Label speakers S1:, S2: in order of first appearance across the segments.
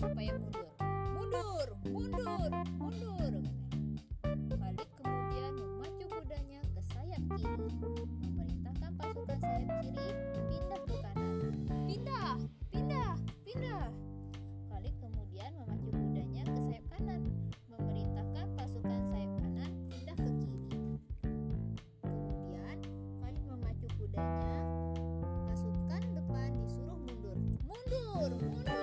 S1: supaya mundur. Mundur, mundur, mundur. Khalid kemudian memacu kudanya ke sayap kiri, memerintahkan pasukan sayap kiri pindah ke kanan. Pindah, pindah, pindah. Khalid kemudian memacu kudanya ke sayap kanan, memerintahkan pasukan sayap kanan pindah ke kiri. Kemudian Khalid memacu kudanya, pasukan depan disuruh mundur. Mundur, mundur.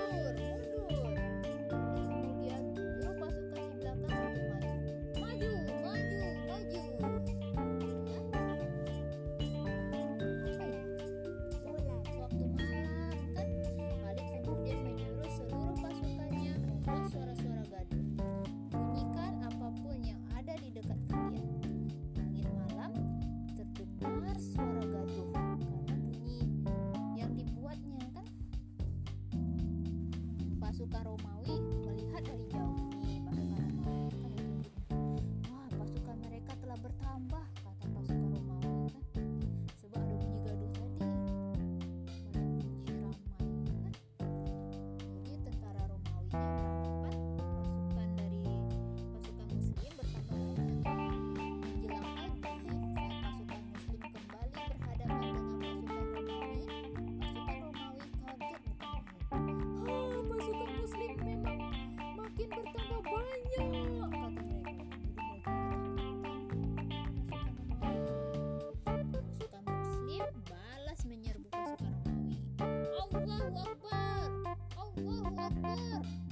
S1: く